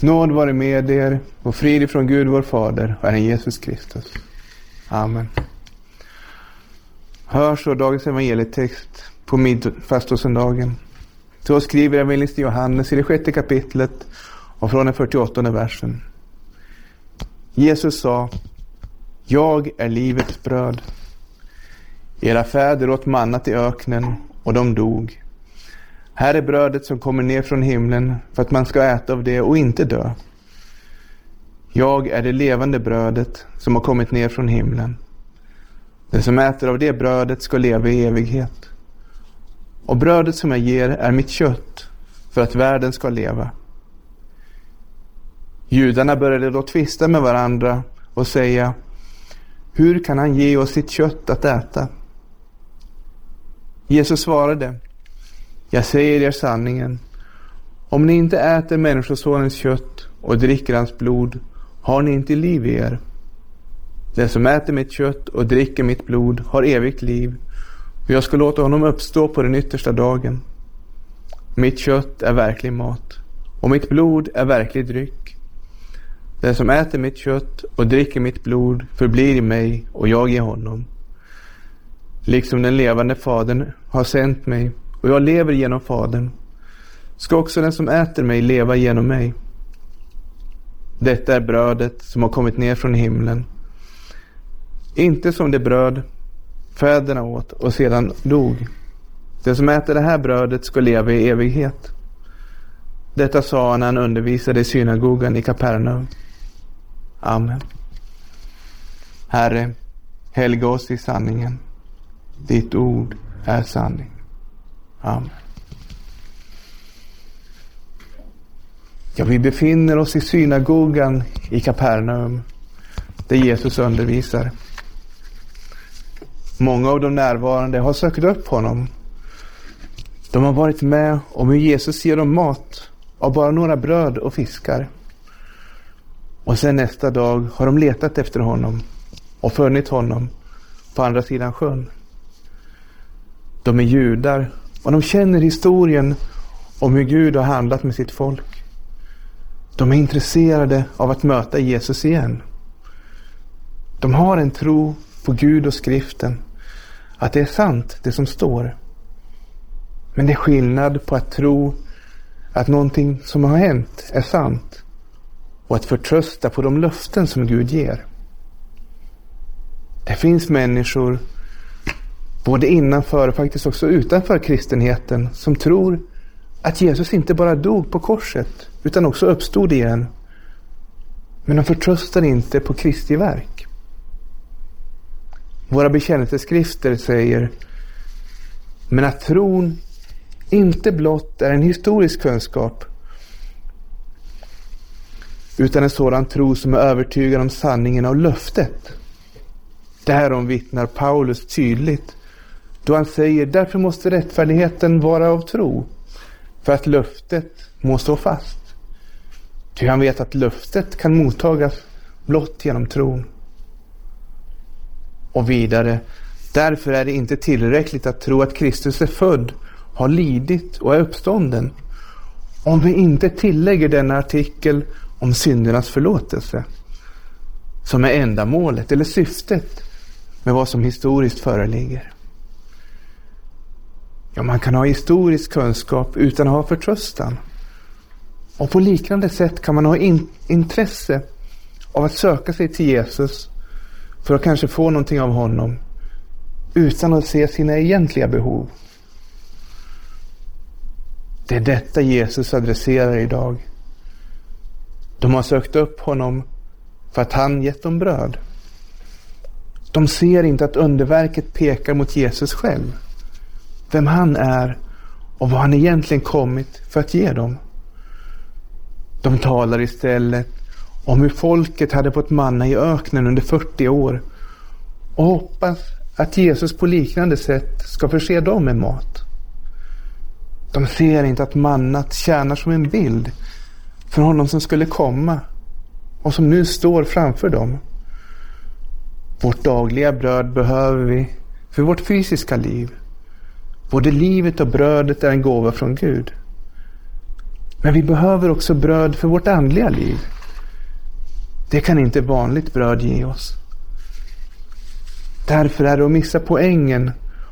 Nåd vare med er och frid ifrån Gud vår Fader och Herren Jesus Kristus. Amen. Hör så dagens evangelietext på midfastosöndagen. Så skriver evangelisten Johannes i det sjätte kapitlet och från den 48 versen. Jesus sa, Jag är livets bröd. Era fäder åt mannat i öknen och de dog. Här är brödet som kommer ner från himlen för att man ska äta av det och inte dö. Jag är det levande brödet som har kommit ner från himlen. Den som äter av det brödet ska leva i evighet. Och brödet som jag ger är mitt kött för att världen ska leva. Judarna började då tvista med varandra och säga Hur kan han ge oss sitt kött att äta? Jesus svarade jag säger er sanningen. Om ni inte äter Människosonens kött och dricker hans blod har ni inte liv i er. Den som äter mitt kött och dricker mitt blod har evigt liv och jag ska låta honom uppstå på den yttersta dagen. Mitt kött är verklig mat och mitt blod är verklig dryck. Den som äter mitt kött och dricker mitt blod förblir i mig och jag i honom. Liksom den levande Fadern har sänt mig och jag lever genom Fadern, ska också den som äter mig leva genom mig. Detta är brödet som har kommit ner från himlen. Inte som det bröd fäderna åt och sedan dog. Den som äter det här brödet ska leva i evighet. Detta sa han när han undervisade i synagogan i Kapernaum. Amen. Herre, helga oss i sanningen. Ditt ord är sanning. Amen. Ja, vi befinner oss i synagogan i Kapernaum där Jesus undervisar. Många av de närvarande har sökt upp honom. De har varit med om hur Jesus ger dem mat av bara några bröd och fiskar. Och sen nästa dag har de letat efter honom och funnit honom på andra sidan sjön. De är judar och de känner historien om hur Gud har handlat med sitt folk. De är intresserade av att möta Jesus igen. De har en tro på Gud och skriften. Att det är sant det som står. Men det är skillnad på att tro att någonting som har hänt är sant och att förtrösta på de löften som Gud ger. Det finns människor både innanför och faktiskt också utanför kristenheten som tror att Jesus inte bara dog på korset utan också uppstod igen. Men de förtröstar inte på Kristi verk. Våra bekännelseskrifter säger men att tron inte blott är en historisk kunskap utan en sådan tro som är övertygad om sanningen av löftet. Därom vittnar Paulus tydligt då han säger därför måste rättfärdigheten vara av tro för att löftet må stå fast. Ty han vet att löftet kan mottagas blott genom tron. Och vidare, därför är det inte tillräckligt att tro att Kristus är född, har lidit och är uppstånden. Om vi inte tillägger denna artikel om syndernas förlåtelse, som är ändamålet eller syftet med vad som historiskt föreligger. Ja, man kan ha historisk kunskap utan att ha förtröstan. Och på liknande sätt kan man ha in intresse av att söka sig till Jesus för att kanske få någonting av honom utan att se sina egentliga behov. Det är detta Jesus adresserar idag. De har sökt upp honom för att han gett dem bröd. De ser inte att underverket pekar mot Jesus själv. Vem han är och vad han egentligen kommit för att ge dem. De talar istället om hur folket hade fått manna i öknen under 40 år och hoppas att Jesus på liknande sätt ska förse dem med mat. De ser inte att mannat tjänar som en bild för honom som skulle komma och som nu står framför dem. Vårt dagliga bröd behöver vi för vårt fysiska liv. Både livet och brödet är en gåva från Gud. Men vi behöver också bröd för vårt andliga liv. Det kan inte vanligt bröd ge oss. Därför är det att missa poängen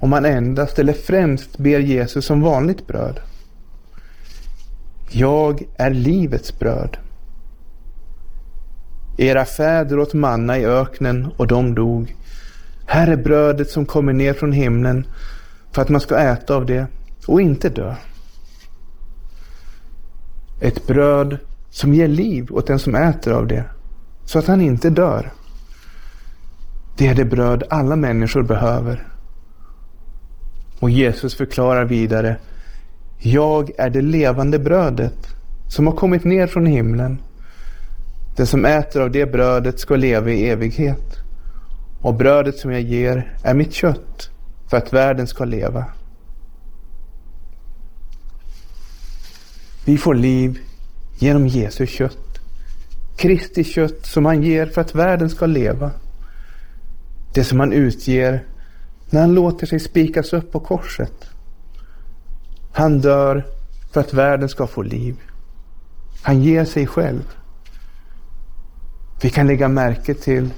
om man endast eller främst ber Jesus om vanligt bröd. Jag är livets bröd. Era fäder åt manna i öknen och de dog. Här är brödet som kommer ner från himlen för att man ska äta av det och inte dö. Ett bröd som ger liv åt den som äter av det så att han inte dör. Det är det bröd alla människor behöver. Och Jesus förklarar vidare. Jag är det levande brödet som har kommit ner från himlen. Den som äter av det brödet ska leva i evighet. Och brödet som jag ger är mitt kött för att världen ska leva. Vi får liv genom Jesu kött. Kristi kött som han ger för att världen ska leva. Det som han utger när han låter sig spikas upp på korset. Han dör för att världen ska få liv. Han ger sig själv. Vi kan lägga märke till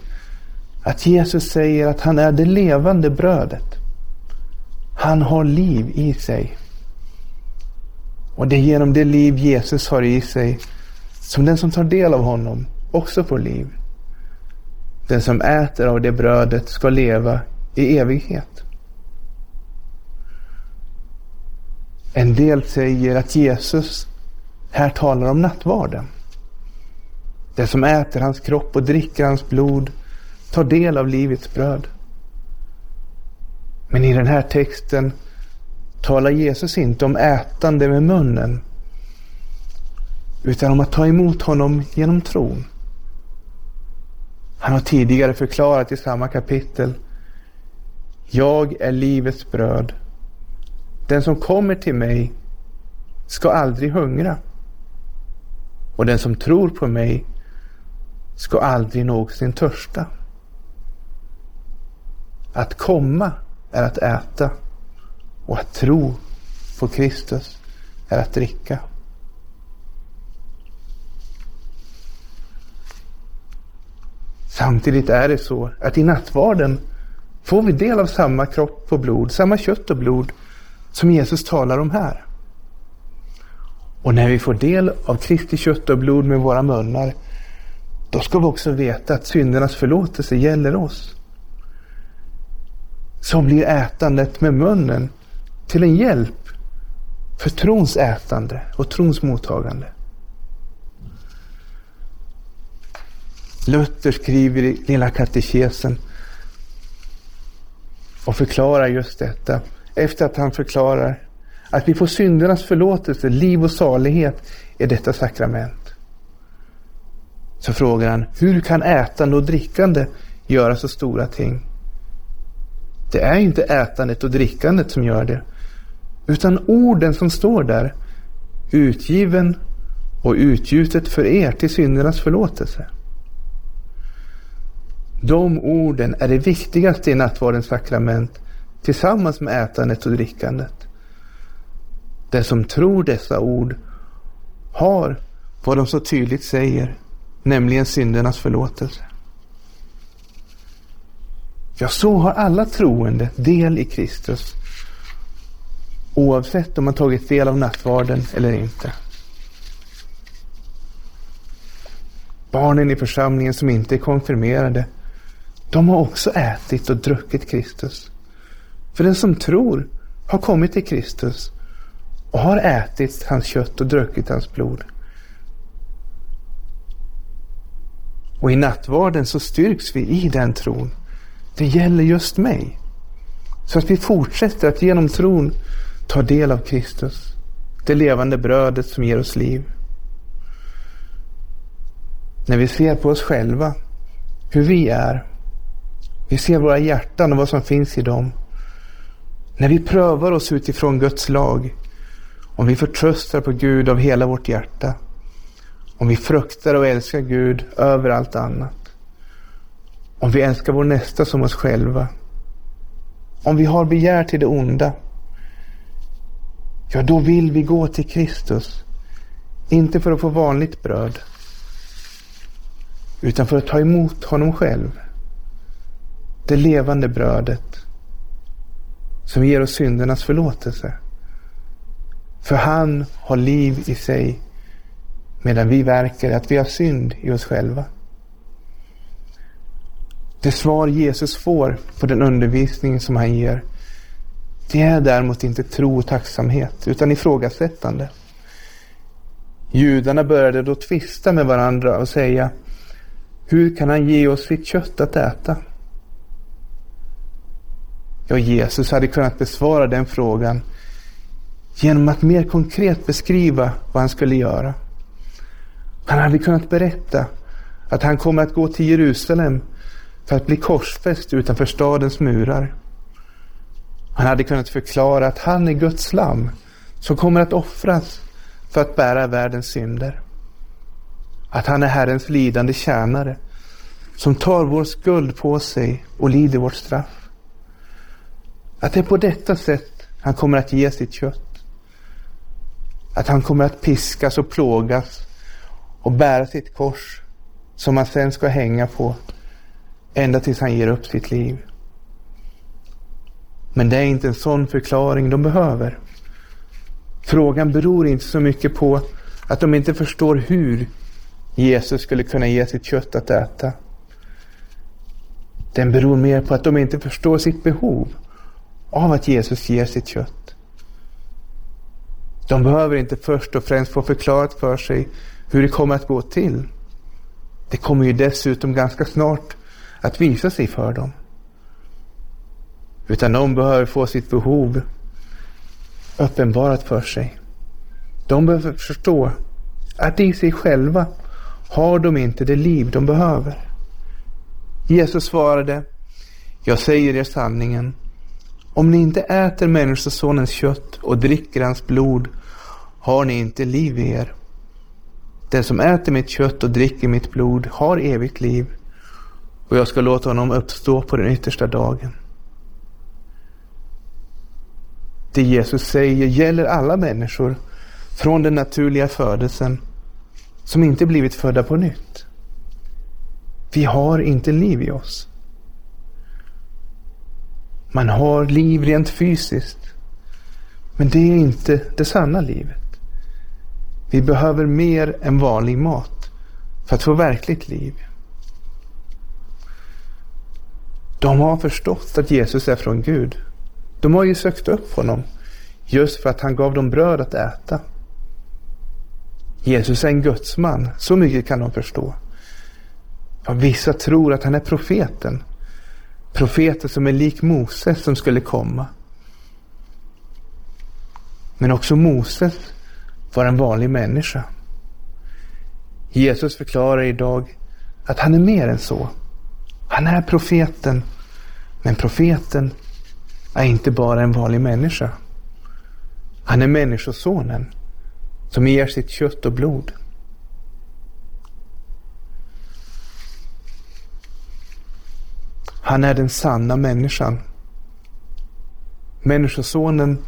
att Jesus säger att han är det levande brödet. Han har liv i sig. Och det är genom det liv Jesus har i sig som den som tar del av honom också får liv. Den som äter av det brödet ska leva i evighet. En del säger att Jesus här talar om nattvarden. Den som äter hans kropp och dricker hans blod tar del av livets bröd. Men i den här texten talar Jesus inte om ätande med munnen utan om att ta emot honom genom tron. Han har tidigare förklarat i samma kapitel Jag är livets bröd. Den som kommer till mig ska aldrig hungra. Och den som tror på mig ska aldrig någonsin törsta. Att komma är att äta och att tro på Kristus är att dricka. Samtidigt är det så att i nattvarden får vi del av samma kropp och blod, samma kött och blod som Jesus talar om här. Och när vi får del av Kristi kött och blod med våra munnar, då ska vi också veta att syndernas förlåtelse gäller oss. Så blir ätandet med munnen till en hjälp för trons ätande och trons mottagande. Luther skriver i Lilla katekesen och förklarar just detta. Efter att han förklarar att vi får syndernas förlåtelse, liv och salighet i detta sakrament. Så frågar han, hur kan ätande och drickande göra så stora ting? Det är inte ätandet och drickandet som gör det, utan orden som står där, utgiven och utgjutet för er till syndernas förlåtelse. De orden är det viktigaste i nattvardens sakrament tillsammans med ätandet och drickandet. Den som tror dessa ord har vad de så tydligt säger, nämligen syndernas förlåtelse. Ja, så har alla troende del i Kristus. Oavsett om man tagit del av nattvarden eller inte. Barnen i församlingen som inte är konfirmerade de har också ätit och druckit Kristus. För den som tror har kommit till Kristus och har ätit hans kött och druckit hans blod. Och i nattvarden så styrks vi i den tron. Det gäller just mig. Så att vi fortsätter att genom tron ta del av Kristus. Det levande brödet som ger oss liv. När vi ser på oss själva, hur vi är, vi ser våra hjärtan och vad som finns i dem. När vi prövar oss utifrån Guds lag, om vi förtröstar på Gud av hela vårt hjärta, om vi fruktar och älskar Gud över allt annat, om vi älskar vår nästa som oss själva, om vi har begär till det onda, ja då vill vi gå till Kristus Inte för att få vanligt bröd, utan för att ta emot honom själv. Det levande brödet som ger oss syndernas förlåtelse. För han har liv i sig medan vi verkar att vi har synd i oss själva. Det svar Jesus får på den undervisning som han ger, det är däremot inte tro och tacksamhet, utan ifrågasättande. Judarna började då tvista med varandra och säga, hur kan han ge oss sitt kött att äta? Ja, Jesus hade kunnat besvara den frågan genom att mer konkret beskriva vad han skulle göra. Han hade kunnat berätta att han kommer att gå till Jerusalem för att bli korsfäst utanför stadens murar. Han hade kunnat förklara att han är Guds lam som kommer att offras för att bära världens synder. Att han är Herrens lidande tjänare som tar vår skuld på sig och lider vårt straff. Att det är på detta sätt han kommer att ge sitt kött. Att han kommer att piskas och plågas och bära sitt kors som han sen ska hänga på ända tills han ger upp sitt liv. Men det är inte en sån förklaring de behöver. Frågan beror inte så mycket på att de inte förstår hur Jesus skulle kunna ge sitt kött att äta. Den beror mer på att de inte förstår sitt behov av att Jesus ger sitt kött. De behöver inte först och främst få förklarat för sig hur det kommer att gå till. Det kommer ju dessutom ganska snart att visa sig för dem. Utan de behöver få sitt behov uppenbarat för sig. De behöver förstå att i sig själva har de inte det liv de behöver. Jesus svarade, jag säger er sanningen. Om ni inte äter Människosonens kött och dricker hans blod har ni inte liv i er. Den som äter mitt kött och dricker mitt blod har evigt liv och jag ska låta honom uppstå på den yttersta dagen. Det Jesus säger gäller alla människor från den naturliga födelsen som inte blivit födda på nytt. Vi har inte liv i oss. Man har liv rent fysiskt. Men det är inte det sanna livet. Vi behöver mer än vanlig mat för att få verkligt liv. De har förstått att Jesus är från Gud. De har ju sökt upp honom just för att han gav dem bröd att äta. Jesus är en gudsman, så mycket kan de förstå. Ja, vissa tror att han är profeten. Profeten som är lik Moses som skulle komma. Men också Moses var en vanlig människa. Jesus förklarar idag att han är mer än så. Han är profeten. Men profeten är inte bara en vanlig människa. Han är människosonen som ger sitt kött och blod. Han är den sanna människan. Människosonen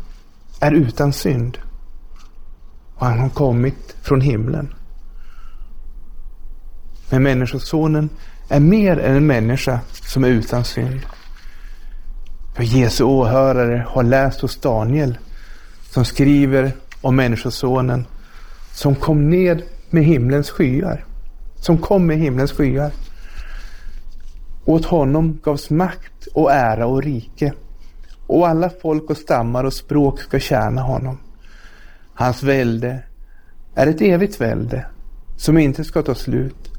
är utan synd. Och han har kommit från himlen. Men Människosonen är mer än en människa som är utan synd. För Jesu åhörare har läst hos Daniel som skriver om Människosonen som kom ned med himlens skyar. Som kom med himlens skyar. Åt honom gavs makt och ära och rike. Och alla folk och stammar och språk ska tjäna honom. Hans välde är ett evigt välde som inte ska ta slut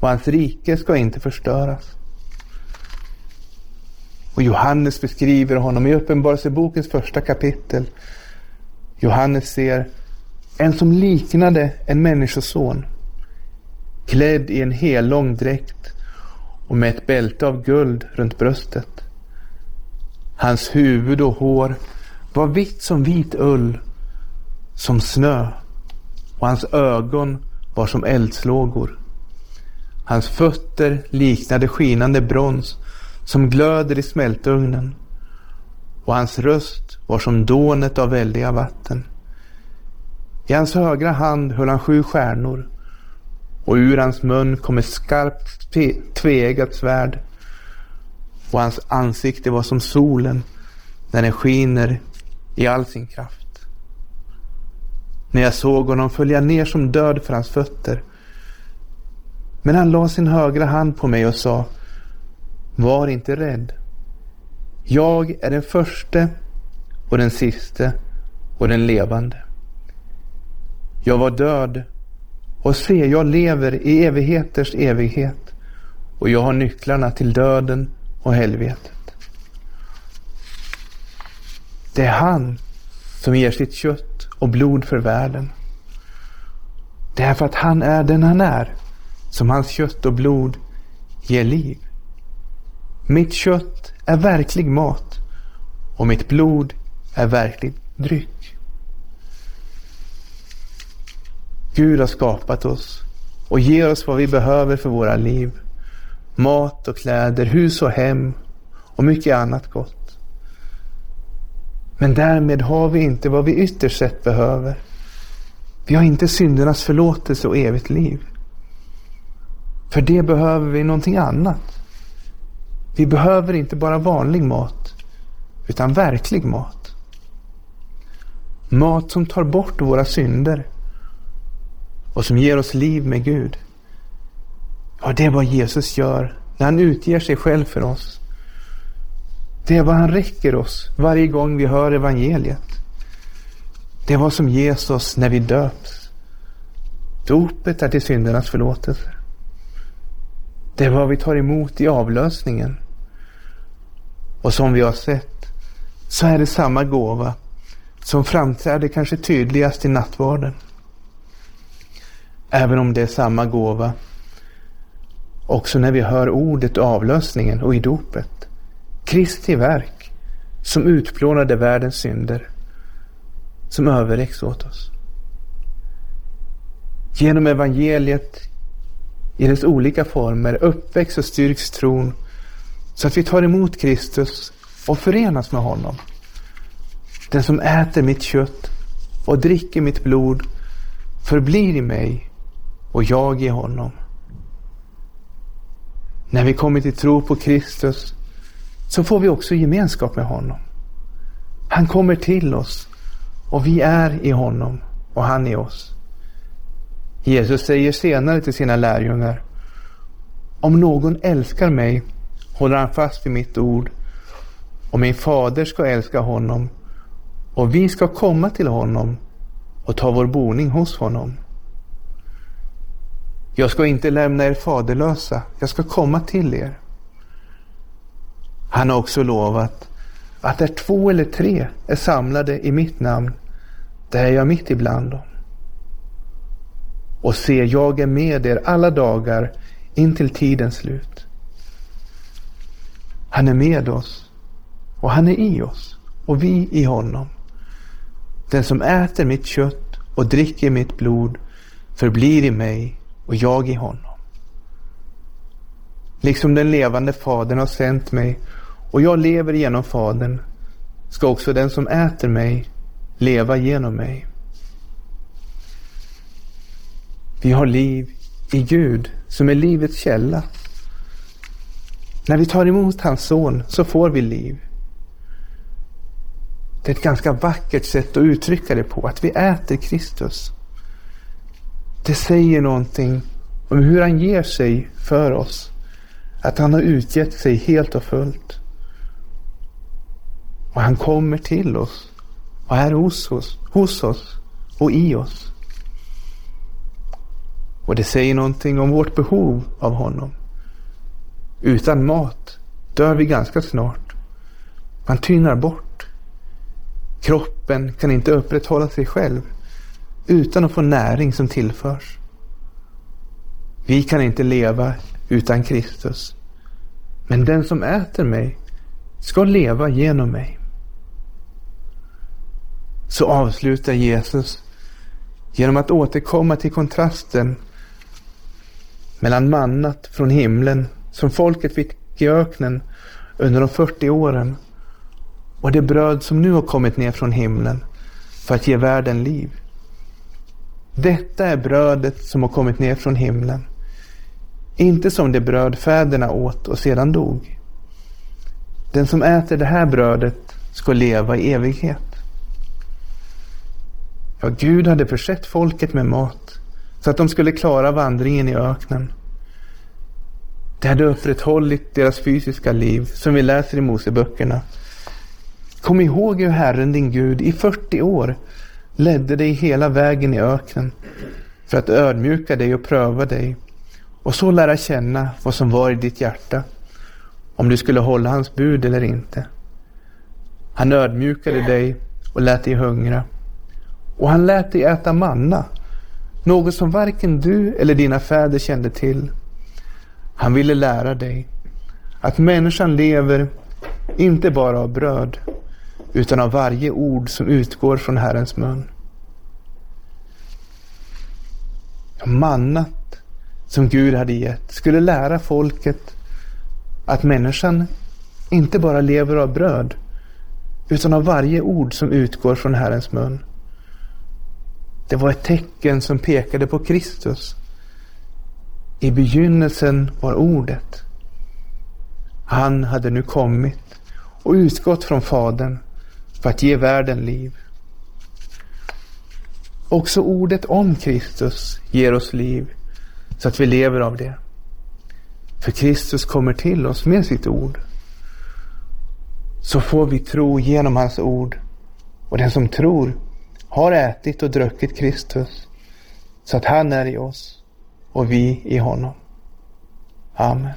och hans rike ska inte förstöras. Och Johannes beskriver honom i Uppenbarelsebokens första kapitel. Johannes ser en som liknade en människoson, klädd i en hellång dräkt och med ett bälte av guld runt bröstet. Hans huvud och hår var vitt som vit ull, som snö, och hans ögon var som eldslågor. Hans fötter liknade skinande brons som glöder i smältugnen och hans röst var som dånet av väldiga vatten. I hans högra hand höll han sju stjärnor och ur hans mun kom ett skarpt tveeggat svärd och hans ansikte var som solen när den skiner i all sin kraft. När jag såg honom föll jag ner som död för hans fötter. Men han la sin högra hand på mig och sa Var inte rädd. Jag är den förste och den siste och den levande. Jag var död och se, jag lever i evigheters evighet och jag har nycklarna till döden och helvetet. Det är han som ger sitt kött och blod för världen. Det är för att han är den han är som hans kött och blod ger liv. Mitt kött är verklig mat och mitt blod är verklig dryck. Gud har skapat oss och ger oss vad vi behöver för våra liv. Mat och kläder, hus och hem och mycket annat gott. Men därmed har vi inte vad vi ytterst sett behöver. Vi har inte syndernas förlåtelse och evigt liv. För det behöver vi någonting annat. Vi behöver inte bara vanlig mat, utan verklig mat. Mat som tar bort våra synder och som ger oss liv med Gud. Ja, det är vad Jesus gör när han utger sig själv för oss. Det är vad han räcker oss varje gång vi hör evangeliet. Det är vad som ges oss när vi döps. Dopet är till syndernas förlåtelse. Det är vad vi tar emot i avlösningen. Och som vi har sett så är det samma gåva som framträder kanske tydligast i nattvarden. Även om det är samma gåva. Också när vi hör ordet avlösningen och i dopet. Kristi verk som utplånade världens synder. Som överräcks åt oss. Genom evangeliet i dess olika former uppväcks och styrks tron så att vi tar emot Kristus och förenas med honom. Den som äter mitt kött och dricker mitt blod förblir i mig och jag i honom. När vi kommer till tro på Kristus så får vi också gemenskap med honom. Han kommer till oss och vi är i honom och han i oss. Jesus säger senare till sina lärjungar Om någon älskar mig håller han fast vid mitt ord och min fader ska älska honom och vi ska komma till honom och ta vår boning hos honom. Jag ska inte lämna er faderlösa, jag ska komma till er. Han har också lovat att där två eller tre är samlade i mitt namn, där är jag mitt ibland dem. Och se, jag är med er alla dagar in till tidens slut. Han är med oss och han är i oss och vi i honom. Den som äter mitt kött och dricker mitt blod förblir i mig och jag i honom. Liksom den levande Fadern har sänt mig och jag lever genom Fadern ska också den som äter mig leva genom mig. Vi har liv i Gud som är livets källa. När vi tar emot hans son så får vi liv. Det är ett ganska vackert sätt att uttrycka det på, att vi äter Kristus. Det säger någonting om hur han ger sig för oss. Att han har utgett sig helt och fullt. Och han kommer till oss och är hos oss, hos oss och i oss. Och det säger någonting om vårt behov av honom. Utan mat dör vi ganska snart. Man tynar bort. Kroppen kan inte upprätthålla sig själv utan att få näring som tillförs. Vi kan inte leva utan Kristus. Men den som äter mig ska leva genom mig. Så avslutar Jesus genom att återkomma till kontrasten mellan mannat från himlen som folket fick i öknen under de 40 åren och det bröd som nu har kommit ner från himlen för att ge världen liv. Detta är brödet som har kommit ner från himlen. Inte som det bröd fäderna åt och sedan dog. Den som äter det här brödet ska leva i evighet. Ja, Gud hade försett folket med mat så att de skulle klara vandringen i öknen. Det hade upprätthållit deras fysiska liv, som vi läser i Moseböckerna. Kom ihåg hur Herren din Gud i 40 år ledde dig hela vägen i öknen för att ödmjuka dig och pröva dig och så lära känna vad som var i ditt hjärta, om du skulle hålla hans bud eller inte. Han ödmjukade dig och lät dig hungra. Och han lät dig äta manna, något som varken du eller dina fäder kände till. Han ville lära dig att människan lever inte bara av bröd, utan av varje ord som utgår från Herrens mun. Mannat som Gud hade gett skulle lära folket att människan inte bara lever av bröd, utan av varje ord som utgår från Herrens mun. Det var ett tecken som pekade på Kristus. I begynnelsen var ordet. Han hade nu kommit och utgått från Fadern för att ge världen liv. Också ordet om Kristus ger oss liv så att vi lever av det. För Kristus kommer till oss med sitt ord. Så får vi tro genom hans ord. Och den som tror har ätit och druckit Kristus så att han är i oss och vi i honom. Amen.